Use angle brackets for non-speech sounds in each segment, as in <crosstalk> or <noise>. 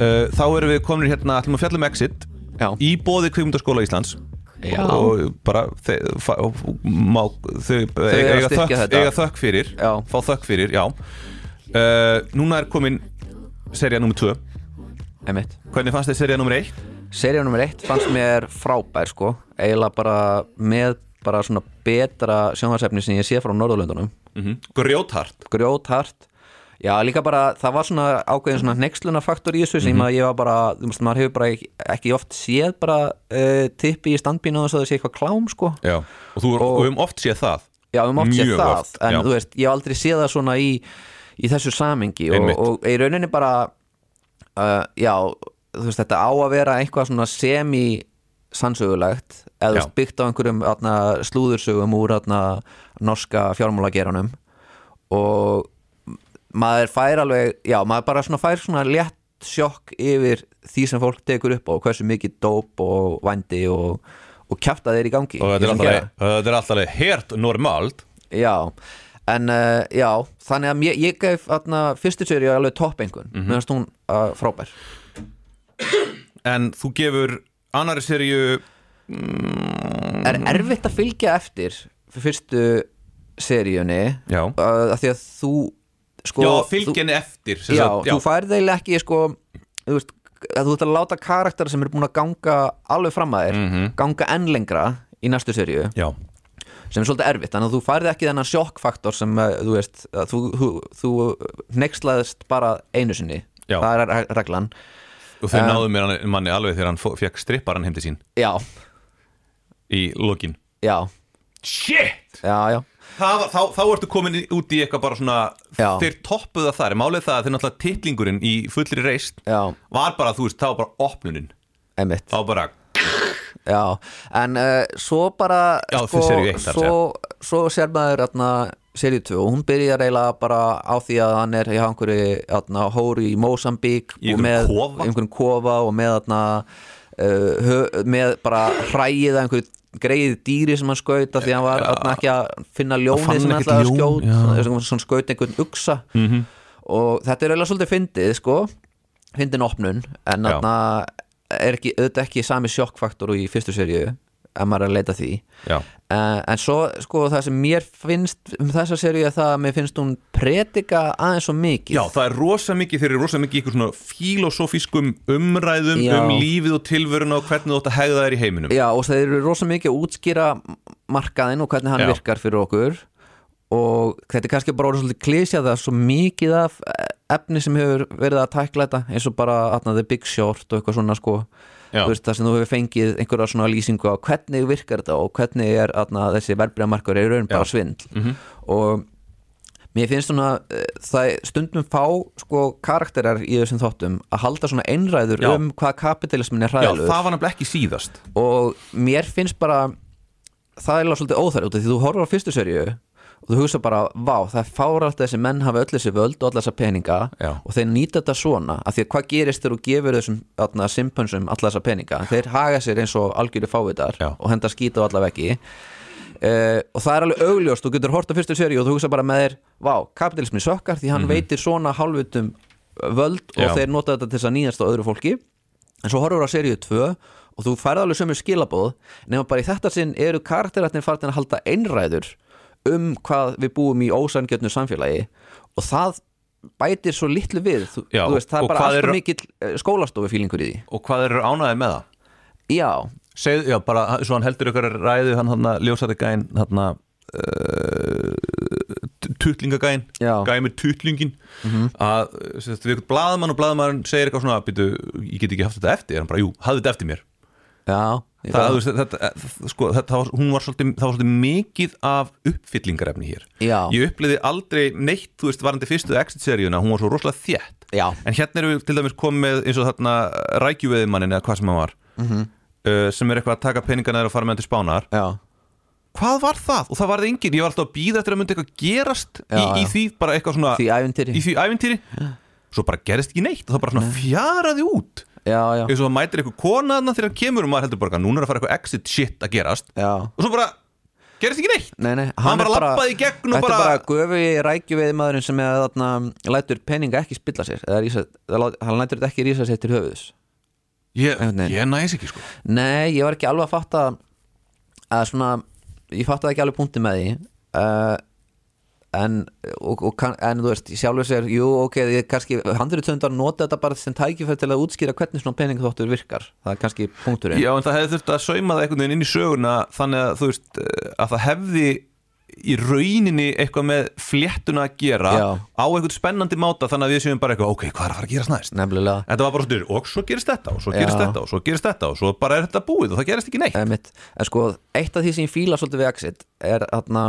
uh, Þá erum við komin hérna, ætlum að fjalla um Exit Já. í bóði kvikmyndaskóla Íslands Já. og bara þe fa- má, þau að eiga, styrkja þökk, þetta. eiga þökk fyrir Já. fá þökk fyrir, já uh, Núna er komin seria nummer 2 Einmitt. Hvernig fannst þið seria nummer 1? Seríu nummer eitt fannst mér frábær sko eiginlega bara með bara svona betra sjónvarsefni sem ég sé frá Norðurlöndunum Mm -hmm. Grjóthart grjóthart já líka bara það var svona ákveðin svona nexlunafaktor í þessu sem að ég var bara, þú veist maður hefur bara ekki, ekki oft séð bara uh, tippi í standbínu og þess að það sé eitthvað klám sko. Já. Og þú og, um oft séð það? Já við mátt séð Mjög það oft, en já. þú veist ég hef aldrei séð það svona í, í þessu samingi og, og í rauninni bara uh, já þú veist þetta á að vera eitthvað svona semi sannsögulegt eða byggt á einhverjum atna, slúðursögum úr atna, norska fjármálageranum og maður fær alveg, já, maður bara svona fær svona létt sjokk yfir því sem fólk tekur upp og hversu mikið dóp og vændi og, og kjafta þeir í gangi. Og þetta er alltaf, er hert normalt. Já, en uh, já, þannig að ég, ég gef fyrstu séri alveg topp einhvern. Mm Mhm. meðan hún uh, frábær. En þú gefur annari serju Er erfitt að fylgja eftir fyrstu seríunni Já, uh, af því að þú sko, já fylgjenni eftir já, sagt, þú færð eiginlega ekki sko, þú veist að þú ert að láta karakter sem eru búin að ganga alveg fram að þér, Mhm. ganga enn lengra í næstu já. sem er svolítið erfitt þannig að þú færði ekki þennan sjokkfaktor sem uh, þú veist, þú, þú, þú nexlaðist bara einu sinni. Já. það er re- reglan. Og þau Um, náðu mér manni alveg þegar hann fekk stripparan heim til sín. Já, í lokin. Já, Shit! já, já Það þá, þá ertu komin í- út í eitthvað bara svona Já. Þeir toppuðu það þar. Málið það að þeir náttúrulega titlingurinn í fullri reist já, Var bara, þú veist, var bara opnunin. Einmitt. Var bara, Já, en uh, svo bara Já, fyrir seríu eitt, þar svo, svo sér maður atna, seríu 2 og hún byrjar eiginlega bara á því að hann er hjá einhverju atna, hóri í Mósambík Í einhverjum kofa? í einhverjum kofa og með, atna, uh, með bara hræið að einhverju greið dýri sem hann skaut af því hann var atna, ekki að finna fann sem hann ætlaði að ljón, skjót já. svona, svona skaut einhvern uksa Mhm. og þetta er eiginlega svolítið fyndið sko fyndin opnun en Já. atna, er ekki, auðvitað ekki sami sjokkfaktor og í fyrstu seríu ef maður er að leita að því. Uh, en svo sko það sem mér finnst um þessa seríu er það að mér finnst hún predika aðeins svo mikið. Já, það er rosa mikið, þeir eru rosa mikið í ykkur svona filosófískum umræðum Já. um lífið og tilvöruna og hvernig þú átt að hegða þær í heiminum. Já, og þeir eru rosa mikið að útskýra markaðinn og hvernig hann Já. virkar fyrir okkur. Og þetta er kannski bara orðið svolítið klísja það er svo mikið af eh, efni sem hefur verið að tækla þetta eins og bara atna, The Big Short og eitthvað svona sko veist, það sem þú hefur fengið einhverja svona lýsingu á hvernig virkar þetta og hvernig er atna, þessi verbreyðamarkur er raun bara Já. svindl Mhm. og mér finnst svona eh, það stundum fá sko karakterar í þessum þáttum að halda svona einræður Já. um hvað kapitalismin er Já, hræðilegur það var nefnilega ekki síðast og mér finnst bara það er alveg svolítið af því þú horfir á fyrstu serju og þú hugsa bara, vá, það er fára alltaf þessi menn hafa öll þessi völd og alla þessa peninga Já. og þeir nýta þetta svona af því að hvað gerist þegar þú gefur þessum simpönsum alla þessa peninga, þeir haga sér eins og algjöru fávitar Já. og henda skýta á alla veggi Uh, og það er alveg augljóst, þú getur hort á fyrstu serju og þú hugsa bara með þér, vá, kapitalismi sökkar því hann veitir svona hálfutum völd og. Já. þeir nota þetta til þess að nýjast á öðru fólki en svo horfur á serju 2 og þú færði alveg sömu skilabóð nema bara í þetta sinn eru karakteratnir farin að halda einræður um hvað við búum í ósangjötnu samfélagi og það bætir svo litlu við. Þú, Já, þú veist, það er bara alltaf eru- mikill skólastofu fílingur í því. Og hvað eru ánæðið með það? já, Segð, já, bara, svo hann heldur ykkur ræðu hann hann ljósari gæn hann uh, tutlingagæn gæn með tutlingin að sérst, við ykkur blaðmann og blaðmann segir eitthvað svona býtu, ég get ekki haft þetta eftir. Hann bara, jú, hafði þetta eftir mér já það, veist, þetta, sko, þetta hún var svolítið, það var svolítið mikið af uppfyllingarefni hér. Já. ég uppliði aldrei neitt, þú veist, varandi fyrstu exit-seríuna, hún var svo rosalega þétt. Já, en hérna erum við til dæmis komið eins og þarna rækjuveðimannin eða hvað sem hann var Mhm. uh, sem er eitthvað að taka peninga neður og fara með hann til spánar. Já. Hvað var það? Og það varði engin, ég var alltaf að býða eftir að myndi eitthvað gerast í, í því, bara eitthvað svona í því ævintýri. Svo bara gerist ekki neitt. Og það bara svona fjaraði út eins og það mætir eitthvað kona þarna þegar hann kemur og maður heldur bara, núna er að fara eitthvað exit shit að gerast. Já. Og svo bara, gerist ekki neitt. Nei, nei, Hann er bara labbaði í gegn og Þetta bara- er bara gufi rækjuveiði maðurinn sem er þarna lætur peninga ekki spilla sér eða rísa, hann lætur þetta ekki rísa sér til höfuðs. Ég, ég næs ekki sko. Nei, ég var ekki alveg að fatta að svona, ég fattaði ekki alveg punkti með því uh, en, og, og, en þú veist, sjálfur sér jú, ok, ég kannski, handriðtöndar nota þetta bara sem tækifæri til að útskýra hvernig svona peningaþóttur virkar, það er kannski punkturinn Já, en það hefði þurft að sauma það einhvern veginn inn í söguna þannig að þú veist eh, að það hefði í rauninni eitthvað með fléttuna að gera Já. á einhvern spennandi máta þannig að við séum bara eitthvað, ok, hvað er að fara að gerast næst? nefnilega Þetta var bara svona, og svo gerist þetta og svo gerist Já. þetta og svo gerist þetta og svo bara er þetta búið og það gerist ekki neitt Einmitt. en sko, eitt af því sem ég fíla svolítið við Exit er þarna,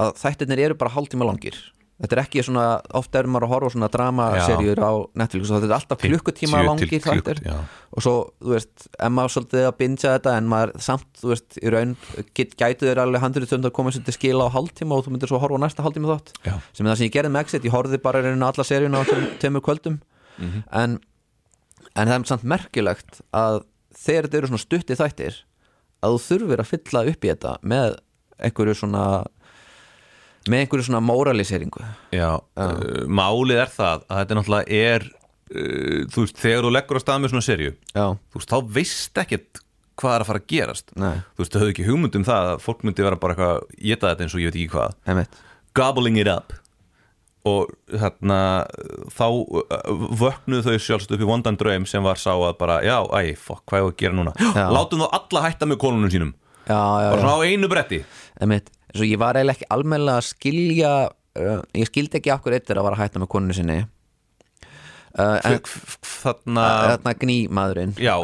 að þættirnir eru bara hálftíma langir. Þetta er ekki svona, oft er maður að horfa svona dramaserjur á Netflix þetta er alltaf klukkutíma 50 langir þættir. og svo, þú veist, en maður svolítið að bingja þetta en maður samt, þú veist, í raun gætu þér alveg handrið tund að koma sér til skila á hálftíma og þú myndir svo horfa á næsta hálftíma þátt. Já. sem er það sem ég gerði með Exit, ég horfði bara rauninu alla seríuna á tveimur kvöldum. Mhm. en, en það er samt merkilegt að þegar þetta eru svona stutti þættir að þú þurfir að fylla upp í þetta með einhverju svona með einhverju svona móraliseringu. Já, uh, málið er það að þetta náttúrulega er uh, þú veist, þegar þú leggur á stað með svona serju já, þú veist, þá veist ekkert hvað er að fara að gerast. Nei. þú veist, þau höfðu ekki hugmynd um það að fólk myndi vera bara eitthvað, geta þetta eins og ég veit ekki hvað. Einmitt. Gobbling it up. Og þarna þá uh, vöknuðu þau sjálfst upp í vondan draum sem var sá að bara, já, æ, fokk, hvað er að gera núna? Já. látum þá alla hætta með konunum sínum já. svona á einu bretti? Einmitt, og ég var eiginlega ekki almennilega að skilja uh, ég skildi ekki okkur eittir að vara að hætta með koninu sinni þarna, þarna gný maðurinn Já,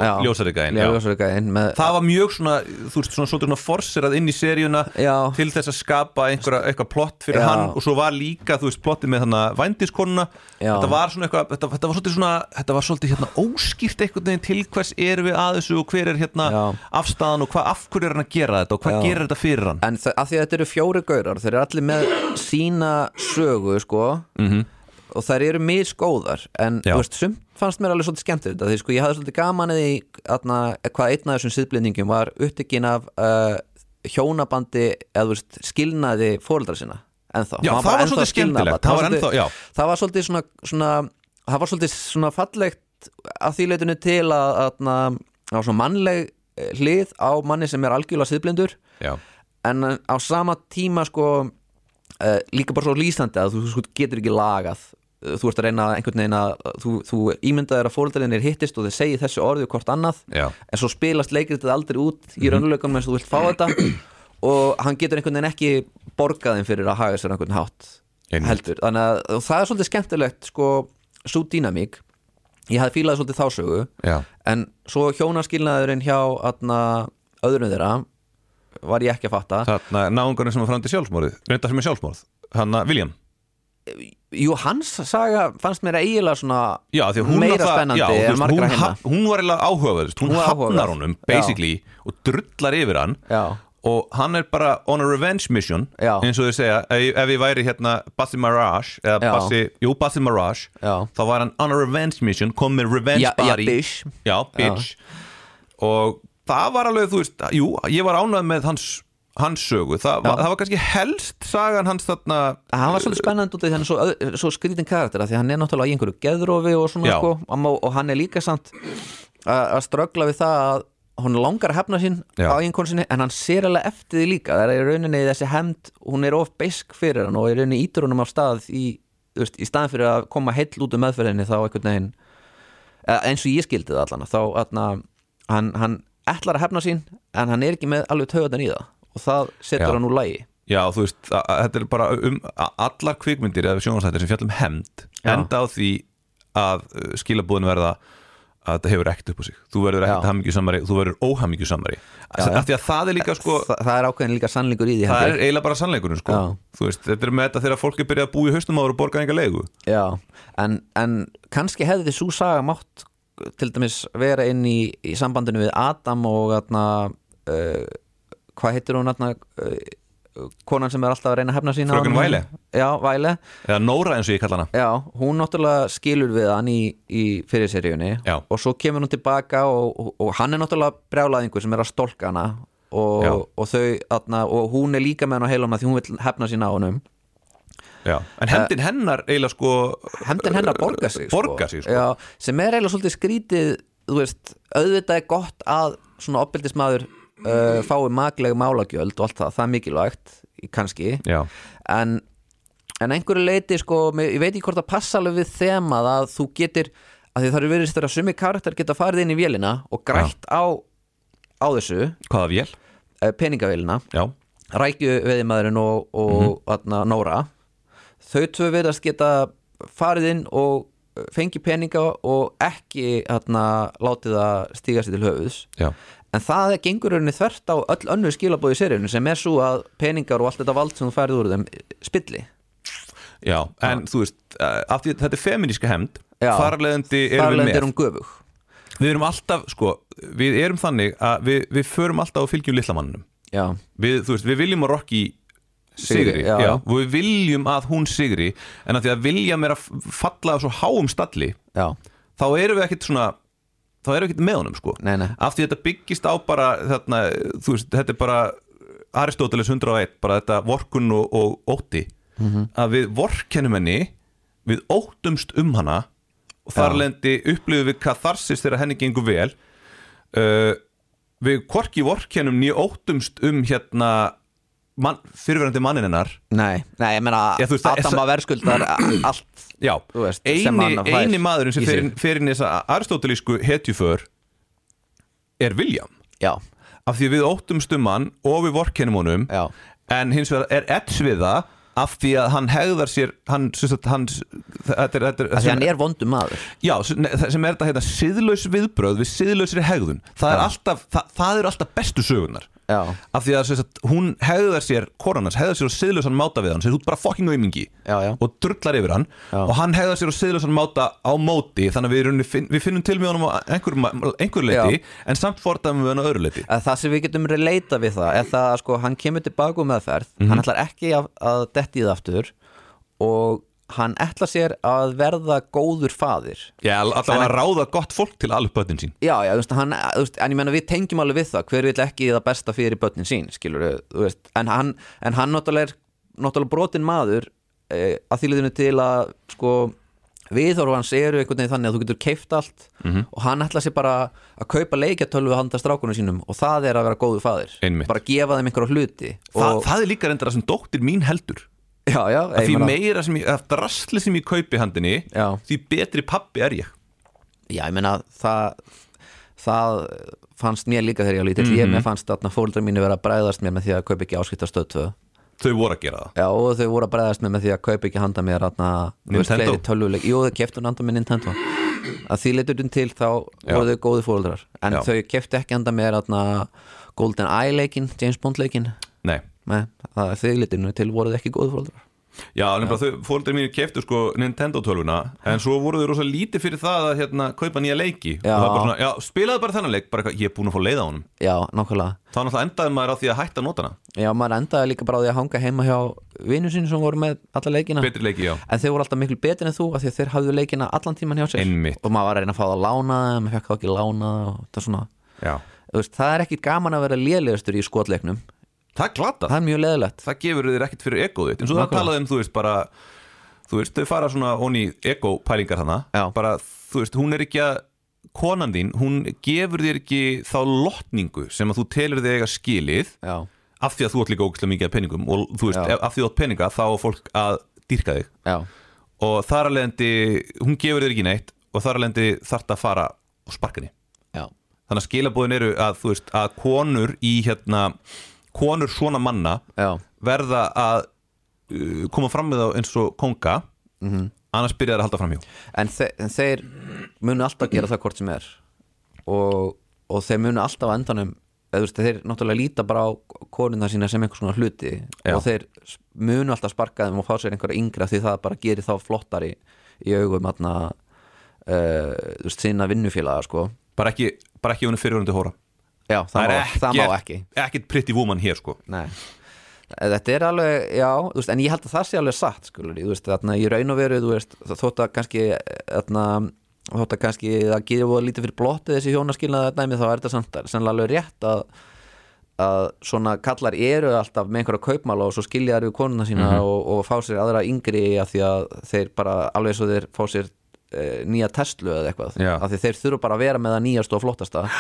með, það var mjög svona, þú veist, svona svolítið svona forserað inn í seríuna Já. til þess að skapa einhverja, eitthvað plott fyrir Já. hann og svo var líka, þú veist, plottið með þannig vændiskonuna, Já. þetta var svona eitthvað þetta, þetta var svolítið svona, þetta var svolítið hérna óskýrt einhvern veginn til hvers erum við að þessu og hver er hérna Já. afstæðan og hvað, af hverju er hann að gera þetta og hvað gerir þetta fyrir hann en að því að þetta eru fjóri gaurar þeir eru allir með sína sögu sko -hmm. Og þær eru misgóðar en þú veist, sumt fannst mér alveg svolítið skemmt þetta því sko ég hafði svolítið gaman eða hvað einn af þessum siðblendingum var upptekinn af uh, hjónabandi eða veist, skilnaði fóreldra sinna ennþá. Já, það var svolítið skemmtilegt. Það var svolítið- ennþá- já. það var svolítið svona, svona það var svolítið svona fallegt að því leitinu til að, að, að svona mannleg eh, hlið á manni sem er algjörlega siðblindur. Já, en á sama tíma sko uh, líka bara svo lýsandi að þú sko, getur ekki lagað þú ert að reyna einhvern veginn að þú, þú ímyndaðir að fóreldarinir hittist og þeir segi þessu orðið hvort annað Já. en svo spilast leikritið aldrei út í raunulökunum eins og þú vilt fá þetta. <clears throat> Og hann getur einhvern veginn ekki borgaðin fyrir að haga sér einhvern Einmitt. heldur, þannig að það er svolítið skemmtilegt sko, svo dýnamík. Ég hafði fílað svolítið þá sögu já, en svo hjónaskilnaðurinn hjá atna, öðrum þeirra var ég ekki að fatta. Náungarnir sem var fram til sjálfsmórið reynda sem er sjálfsmórð, hann William Jú, hans saga fannst mér eiginlega svona Já, meira náttúrulega- spennandi já, en margra haf- hún var eiginlega áhugaverðist hún Hún hafnar honum, Já. basically og drullar yfir hann. Já, og hann er bara on a revenge mission Já. eins og þau segja, ef, ef ég væri hérna Bassi Mirage, eða Já. Bassi jú, Bassi Mirage, Já. þá var hann on a revenge mission, kom með revenge já, já, body bish já, bitch. Og það var alveg, þú veist, jú, ég var ánægð með hans hans sögu, Þa, var, það var kannski helst sagan hans þarna Hann var svolítið spennandi út af því hann er svo, svo skrítin karakter því hann er náttúrulega í einhverju geðrófi og svona sko og hann er líka samt að ströggla við það að hún langar að hefna sín Já. á eiginkonu sinni en hann sér alveg eftir því líka. Það er í rauninni þessi hemd, hún er of beisk fyrir hann og í rauninni ítur honum af stað í, veist, í staðin fyrir að koma heill út um meðferðinni þá einhvern veginn eins og ég skildi það allan þá atna, hann, hann ætlar að hefna sín en hann er ekki með alveg töðan í það og það setur hann úr lægi Já, þú veist, þetta er bara um allar kvikmyndir eða sjónvarsættir sem fjallum hemd enda á því að uh, skilabúðin verða að þetta hefur ekkert upp á sig. Þú verður ekkert hamingjusamari, þú verður óhamingjusamari. Það er líka sko Þa, það er ákveðin líka sannleikur í því það er eiginlega bara sannleikurinn sko. Veist, þetta er með þetta þegar fólk er byrjað að búa í haustum áður og borga enga leigu. Já, en, en kannski hefði svo saga mátt til dæmis vera inn í, í sambandinu við Adam og atna, uh, hvað heitir hún atna, uh, konan sem er alltaf að reyna að hefna sína honum? Væle? Já, Væle eða Nóra eins og ég kalla hana Já, hún náttúrulega skilur við hann í, í fyrirseríunni og svo kemur hún tilbaka og, og, og hann er náttúrulega brjálæðingur sem er að stólka hana og, og þau atna, og hún er líka með hann á heilum því hún vil hefna sín á honum Já. En hendin hennar eiginlega sko hefndin hennar borgar sig Borgar sig, sko. Já, sem er eiginlega svolítið skrítið þú veist, auðvitað er gott að svona opbildismæður uh, fái magleg málagjöld og allt það, það er mikilvægt kannski, Já, en en einhverju leiti sko, ég veit ekki hvort það passa alveg við þemað að þú getur að því það eru verið þeirra sumi karakter geta farið inn í vélina og grætt á á þessu, hvaða vél? uh, peningavélina Já, rækju veðimaðurinn og, og mm Nóra. Þau tvö verðast geta farið inn og fengi peninga og ekki atna, látið það stíga sér til höfuðs. Já en það er gengur rauninni þvert á öll önnur skilabóð í seríunum sem er svo að peningar og allt þetta vald sem þú færið úr þeim spilli. Já, en þú veist, uh, af því þetta er feminíska hemd Já. Þarleðandi erum við með. er göfug. Við erum alltaf, sko, við erum þannig að við, við förum alltaf á fylgjum litlamannum við, veist, við viljum að Rocky sigri, Sigri, já. já, og við viljum að hún sigri en að því að vilja mér að falla á svo háum stalli já, þá erum við ekkit svona þá erum við ekkit með honum sko Nei, nei. af því þetta byggist á bara þarna, þú veist, þetta er bara Aristóteles 101, bara þetta vorkun og, og ótti Mhm. að við vorkennum henni við óttumst um hana og þar Já. lendi upplifum við katharsis þegar henni gengur vel uh, við hvorki vorkennum nýja óttumst um hérna man, fyrirverandi mannin hennar. Nei, nei, ég meina það Adam svo- að verðskuldar allt Já, Þú veist, sem eini, hann fær eini maðurinn sem í sig. fyrir, fyrir þessa aristotelísku hetjuför er William. Já, af því að við óttumst um hann og við vorkennum honum. Já, en hins vegar er Edds við það af því að hann hegðar sér hann, sem sagt, hann þetta er, þetta er, af því hann er vondum maður. Já, sem ne- sem er þetta heita siðlaus viðbröð við siðlausri hegðun. Það er alltaf, það, það eru alltaf bestu sögunar af því að sagt, hún hegðar sér koronans, hegðar sér á siðlausan máta við hann sem þú bara já, já, og drullar yfir hann Já. og hann hegðar sér á siðlausan máta á móti þannig að við, finn, við finnum til með honum á einhver, einhver leiti en samt fordæmum við hann á öðru leiti að það sem við getum relata við það er það að sko hann kemur tilbaka um meðferð Mhm. hann ætlar ekki að, að detti það aftur og hann ætlar sér að verða góður faðir Já, alltaf að ráða gott fólk til alveg börnin sín já, já, þú veist, hann, þú veist, en ég menna við tengjum alveg við það hver vil ekki það besta fyrir börnin sín skilur þú veist, en hann, en hann náttúrulega er náttúrulega brotin maður eh, að þýliðinu til að sko viðhorf hans eru einhvern veginn þannig að þú getur keift allt Mhm. og hann ætla sér bara að kaupa leikjartölvu handa strákunum sínum og það er að vera góður faðir Einmitt. bara gefa þeim einhverja hluti Þa, og, Það er líka reyndar það sem dóttir mín heldur já, já, að Því meira sem ég, að drasli sem ég kaupi handinni Já. Því betri pappi er ég já, ég meina það það fannst mér líka þegar ég var lítill Mhm. ég mér fannst að fóldrar mínu vera að bræðast mér með því að kaupa ekki áskiptastöð 2 Þau voru að gera það Já, og þau voru að bregðast með, með því að kaupa ekki handa mér atna, Nintendo? tölvuleik Jú, þau keftu handa með Nintendo að því leitutum til þá Já. voru þau góði fóreldrar en Já. þau keftu ekki handa mér atna, Golden Eye leikin, James Bond leikin Nei þau leitinu til voru þau ekki góði fóreldrar Já, nefnilega þau fólkdir mínu keftu sko Nintendo tölvuna En svo voru þau rosa lítið fyrir það að hérna kaupa nýja leiki. Já. Og það bara svona, já, spilaðu bara þennan leik bara eitthvað, Ég er búin að fá leið á honum. Já, nákvæmlega. Þá náttúrulega endaði maður á því að hætta að nota hana Já, maður endaði líka bara á því að hanga heima hjá vinnu sín sem voru með alla leikina. Betri leiki, já. En þau voru alltaf miklu betur en þú af því að þeir hafðu leikina allan tíman hjá sér. Einmitt. og maður var að reyna að fá það að lána það maður fekk það ekki lána og það svona. Já. Þú veist, það er ekki gaman að vera lélegastur í skotleiknum Það er glata það er mjög leðilegt það gefur þér ekkert fyrir egoð þitt. Eins og það talaði um, þú veist, bara þú veist, þau fara svona onni ego-pælingar hana Já. bara, þú veist, hún er ekki að konan þín, hún gefur þér ekki þá lotningu sem að þú telur þig eiga skilið já, af því að þú átt líka ógæslega mikið af peningum og þú veist, Já. af því þú átt peninga þá á fólk að dýrka þig. Já, og þar að leiðandi, hún gefur þér ekki neitt og þar að leiðandi þarf að fara og sparka já, þannig að skilabóðin eru að, þú veist, að konur í hérna, konur svona manna já, verða að uh, koma fram með þá eins og konga Mhm. annars byrja þær að halda framhjá en, þe en þeir munu alltaf gera það hvort sem er og, og þeir munu alltaf á endanum eða, þeir náttúrulega líta bara á konuna sína sem einhvers konar hluti Já. og þeir munu alltaf sparka þeim og fá sér einhverja yngra því það bara gerir þá flottari í augum atna, uh, sinna vinnufélaga sko. bara ekki, ekki hún er fyrirvörandi hóra já, það, það má ekki. ekkert pretty woman hér sko. Nei. Þetta er alveg, já, veist, en ég held að það sé alveg satt, skulur, þú veist, þarna í raun og veru, veist, þótt að kannski, þarna, þótt að kannski það voða lítið fyrir blottið þessi hjónaskilnaða dæmi, þá er þetta sannlega alveg rétt að, að svona kallar eru alltaf með einhverja kaupmála og svo skilja þær við konuna sína og, og fá sér aðra yngri af því að þeir bara alveg svo þeir fá sér e, nýja Tesla eða eitthvað. Já. af því þeir þurfa bara að vera með það nýjast og flottasta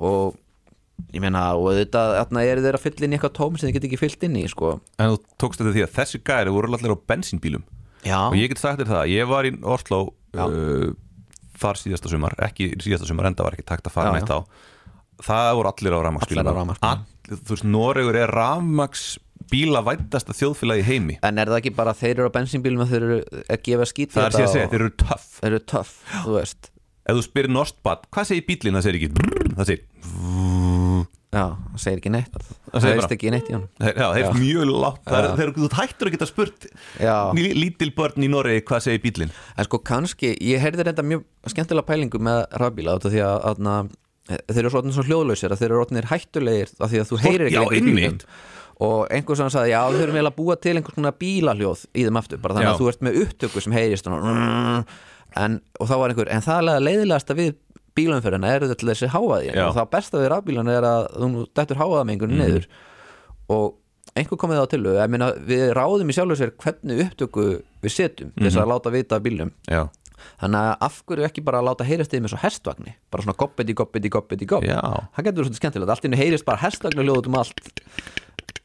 og ég meina og þetta þarna eru þeir að fylla inn í eitthvað tóm sem þeir get ekki fyllt inn í sko. En þú tókst þetta því að þessi gæri voru allir á bensínbílum. Já, og ég get sagt þér það, ég var í Oslo uh, þar síðasta sumar ekki síðasta sumar, enda var ekki takt að fara neitt á. Það voru allir á. All, þú veist, Noregur er rafmaksbíla væntasta þjóðfélagi heimi. En er það ekki bara að þeir eru á bensínbílum að þeir eru að gefa skít það er sér að segja, þeir eru töff. Þeir eru töff, þú veist. Ef þú spyrir Nostbad, hvað segir bílinn, það segir ekki brrr, það segir, Já, það segir ekki neitt Það Það bara- ekki neitt í honum já, þeir Já. eru mjög látt það er, Já. þeir, þú hættur að geta spurt Já. lí- lítil börn í Noregi, hvað segir bílinn En sko kannski, ég heyrði þetta mjög skemmtilega pælingu með rafbíla því að, að, þeir eru svona svo hljóðlausir að þeir eru orðnir hættulegir því að þú heyrir ekki já, lengur og einhver sem sagði, já þau eru vel að búa til einhvers konar bílahljóð í þeim aftur bara þannig Já. að þú ert með upptöku sem heyrist svona, en, og þá var einhver, en það er leiðilegasta við bílumferðina er þetta þessi háaði og það besta við rafbílana er að þú dættur háaðamengun niður. Og einhver komið á til meina, við ráðum í sjálfur sér hvernig upptöku við setjum til þess að láta vita bílum já, þannig að af hverju ekki bara láta heyrast þið með svo hestvagni? Bara svona goppiti, goppiti, goppiti, gopp það getur verið svolítið skemmtilegt, allt inni heyrist bara hestvagni hljóð út um allt,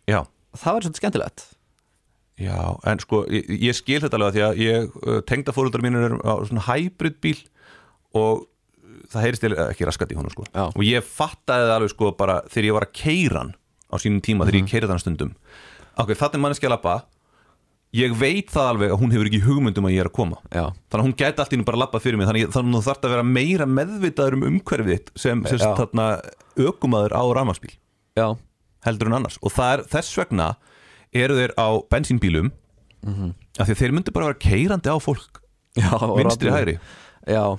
já. Það verður svolítið skemmtilegt. Já, en sko, ég, ég skil þetta alveg að því að ég uh, tengda fóröldar mínur er á svona hybrid bíl og það heyrist ekki raskat í honum sko. Og ég fattaði það alveg sko bara þegar ég var að keira hann á sínum tíma þegar ég keira hann stundum. Ok, þetta er manneskja að labba. Ég veit það alveg að hún hefur ekki hugmyndum að ég er að koma. Já. þannig að hún gæti allt í nú bara labbað fyrir mig. Þannig að- að þú þarft að vera meira meðvitaður um umhverfið sem, sem þarna ökumaður á rafmagsbíl já, heldur en annars. Og það er þess vegna eru þeir á bensínbílum af því að þeir myndu bara vera keirandi á fólk já vinstri hægri. Já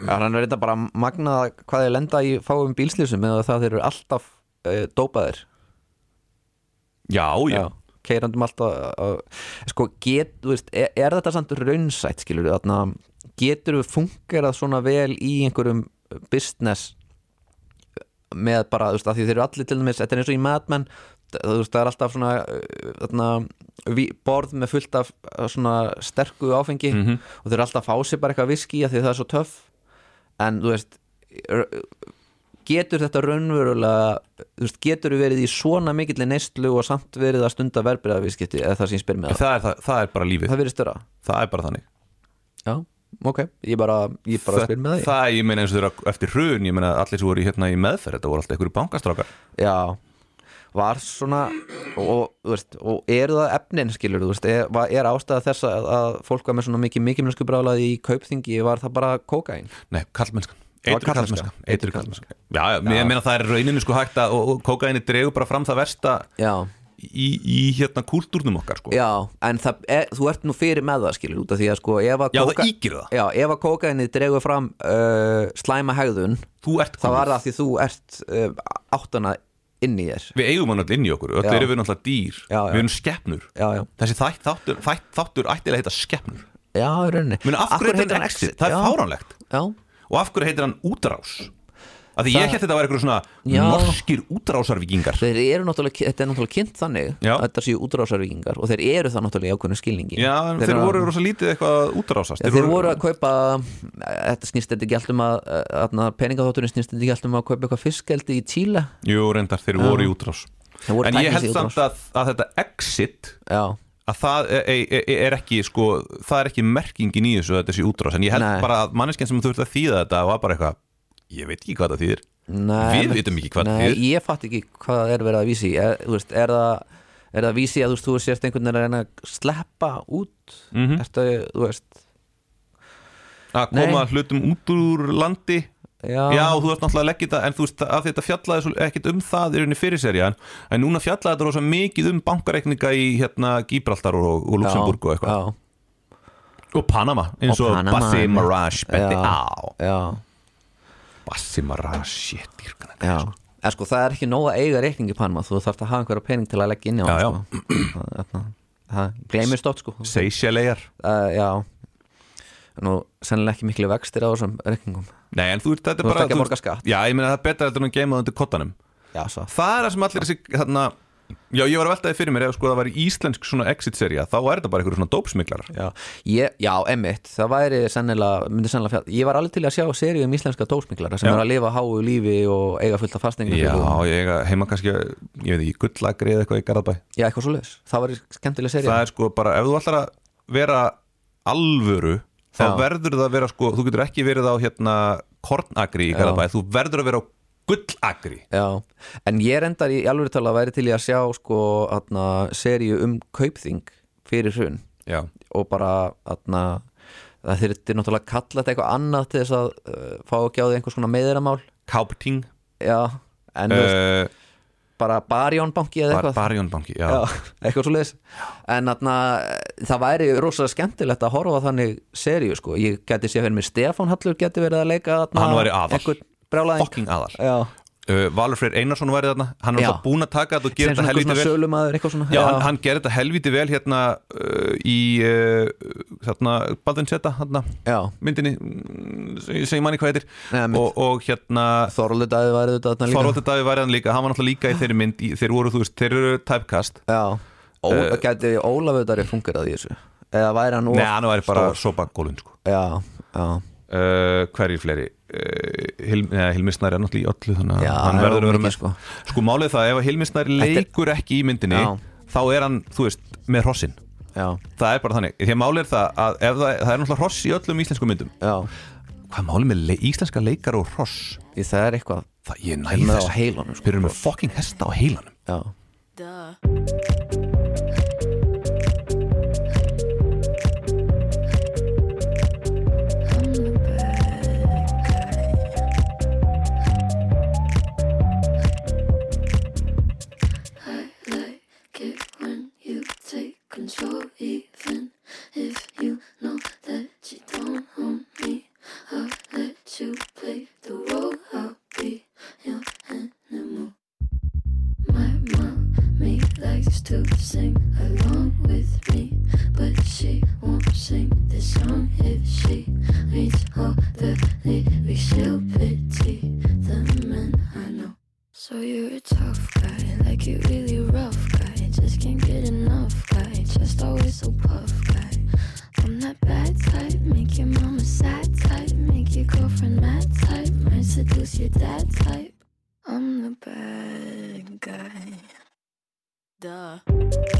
Já, hann er þetta bara magnað hvað þið lenda í fáum bílslýsum eða það þeir eru alltaf uh, dópaðir. Já, já, keirandum alltaf uh, sko, get, veist, er, er þetta samt raunsætt, skilur við, þarna getur við fungerað svona vel í einhverjum business með bara, þú veist, að því þeir eru allir til dæmis, þetta er eins og í Mad Men þú veist, það er alltaf svona uh, þarna, borð með fullt af svona sterku áfengi og þeir eru alltaf að fá sér bara eitthvað viski að því það er svo töff en þú veist getur þetta raunverulega veist, getur við verið í svona mikill neyslu og samt verið að stunda verbreyðavískipti eða það sem ég spyr með það, það er, það, það er bara lífið. Það verið störa það er bara þannig. Já, ok, ég bara, ég bara spyr með það, það ég meina eins og þeirra eftir hrun ég meina allir sem voru hérna í meðferð þetta voru alltaf einhverju bankastrákar. Já, var svona og, veist, og eru það efnin skilur, veist, er, var- er ástæða þess að, að fólk var með svona mikið mikið mennsku brálaði í kaupþingi, var það bara kókain nei, kallmennskan Það var karlmennska. kallmennska Eitruð kallmennska Já, já, ég meina það er rauninu sko hægt að og, og kókaini dregur bara fram það versta já, í, í hérna kúltúrnum okkar sko. Já, en það, er, þú ert nú fyrir með það skilur, út af því að sko Já, kóka- það ígir það. Já, ef að kókainið dregur fram uh, slæma hegðun Þú ert þá var kúl. það því þú ert uh, áttana inn í þér. Við eigum hann öll inn í okkur, öll Já. erum við náttúrulega dýr. Já, já. Við erum skeppnur Já, já, Þessi þætt, þáttur, þætt, þáttur ættilega heita skeppnur já, rauninni. Meni, af hverju heitir hann exit? Það er fáránlegt. Já, Og af hverju heitir hann útrás? Af því ég hétt þetta var eitthvað svona norskir útrásarvíkingar. Þeir eru náttúrulega, þetta er náttúrulega kynnt þannig Já. að þetta séu útrásarvíkingar og þeir eru það náttúrulega í ákveðnu skilningi. Já, þeir, þeir voru rosa lítið eitthvað útrásast. Já, þeir voru að kaupa þetta snýst þetta ekki allt um að, að peningaþátturinn snýst þetta ekki allt um að kaupa eitthvað fiskeldi í Tíla Jú, reyndar, þeir voru í útrás. Þeir voru En ég held samt að, að þetta exit Já, að það er, er, er ekki sko, það er ekki merkingin í þessu að þetta sé útrás. En ég held Nei. bara að manneskjan sem þurfti að þýða þetta var bara eitthvað, ég veit ekki hvað það þýðir Nei, Við vitum ekki hvað það þýðir. ég fatt ekki hvað það er verið að vísi er, veist, er, það, er það vísi að þú, veist, þú sérst einhvern veginn að reyna að sleppa út Mhm. Ertu, þú veist að koma Nei. hlutum út úr landi Já, Já, þú ert náttúrulega að leggja þetta en þú veist að þetta fjallaði ekkit um það í rauninni fyrir serja en, núna fjallaði þetta rosa mikið um bankareikninga í hérna Gibraltar og, og Luxemburg og eitthvað já, og Panama eins Og og, Bassi. Mirage beti Já. á já, Bassi Mirage, shit, dýrkan já. En sko það er ekki nóg að eiga reikning í Panama. Þú þarft að hafa einhverja pening til að leggja inn í hann já. sko. Það- þarna- það gleymir stótt sko. Seychelles uh, Já. Nú, sennilega ekki miklu vextir á þessum reikningum. Nei, en þú er ert ekki að borga skatt. Já, ég meina það er betra heldur en að geima það undir kottanum. Já, svo. Það er það sem allir þessi þarna, já ég var að veltaði fyrir mér ef sko það væri íslensk svona exit-sería þá er þetta bara einhverjum svona dópsmiklar Já, ég, já emmitt, það væri sennilega, myndi sennilega fjall Ég var alveg til að sjá seríu um íslenska dósmiklara sem Já. er að lifa háu lífi og eiga fullt af fastningar já, ég eiga heima kannski ég veit ekki, gullagri eða eitthvað í Garðabæ já, eitthvað svo leiðis, það væri skemmtileg seríu það er sko bara, ef þú ætlar að vera alvöru þá Já. verður það að vera sko, þú getur ekki verið á hérna kornagri í. Garðabæ þú verður að vera á gullagri Já, en ég reyndar í alveg tala væri til í að sjá sko atna, seríu um kaupþing fyrir hrun. Já, og bara atna, það þurfti náttúrulega að kalla þetta eitthvað annað til þess að uh, fá ekki á því einhvers konar meðiramál Kaupting Já, en uh, uh, bara Barjónbanki eða eitthvað. Barjónbanki já. Já, <laughs> eitthvað svo leiðis En atna, það væri rosalega skemmtilegt að horfa þannig seríu sko. Ég geti séð fyrir mér Stefán Hallur geti verið að leika atna, Hann væri aðal. brjálæðing fucking aðal. Já, uh, Valur Freyr Einarsson væri þarna. Hann er Já. alltaf búinn að taka þetta og gera þetta helviti vel. svona. Já, hann, hann gerir þetta helviti vel hérna uh, í uh, þarna, Baldvin Seta Já, myndinni mm, sem manni hvað heitir. Mitt. og, og hérna Þorvaldur Daði væri þetta þarna líka. Þorvaldur Davíð væri hann líka, hann var náttúrulega líka í þeirri mynd í, þeir voru, þú veist, þeir eru typecast. Já, Eh, gæti Ólafur Dari fungerað í þessu? Eða væri hann Nei, hann væri bara sopa gólun sko. Já, já, uh, hverjir fleiri uh, Hil, neða, Hilmi Snær er náttúrulega í öllu þannig að hann er verður að vera með. sko. sko málið það, ef að Hilmi Snær Þetta er- leikur ekki í myndinni Já. þá er hann, þú veist, með hrossin. Já, það er bara þannig, því að málið er það að ef það, það er náttúrulega hross í öllum íslensku myndum. Já. Hvað málið með le íslenska leikar og hross? Því það er eitthvað það ég næ Þeir eru með þess á heilanum, sko. þeir eru með fucking hesta á heilanum. Já, So you're a tough guy, like you really rough guy. Just can't get enough guy, just always so puff guy. I'm that bad type, make your mama sad type, make your girlfriend mad type, might seduce your dad type. I'm the bad guy. Duh.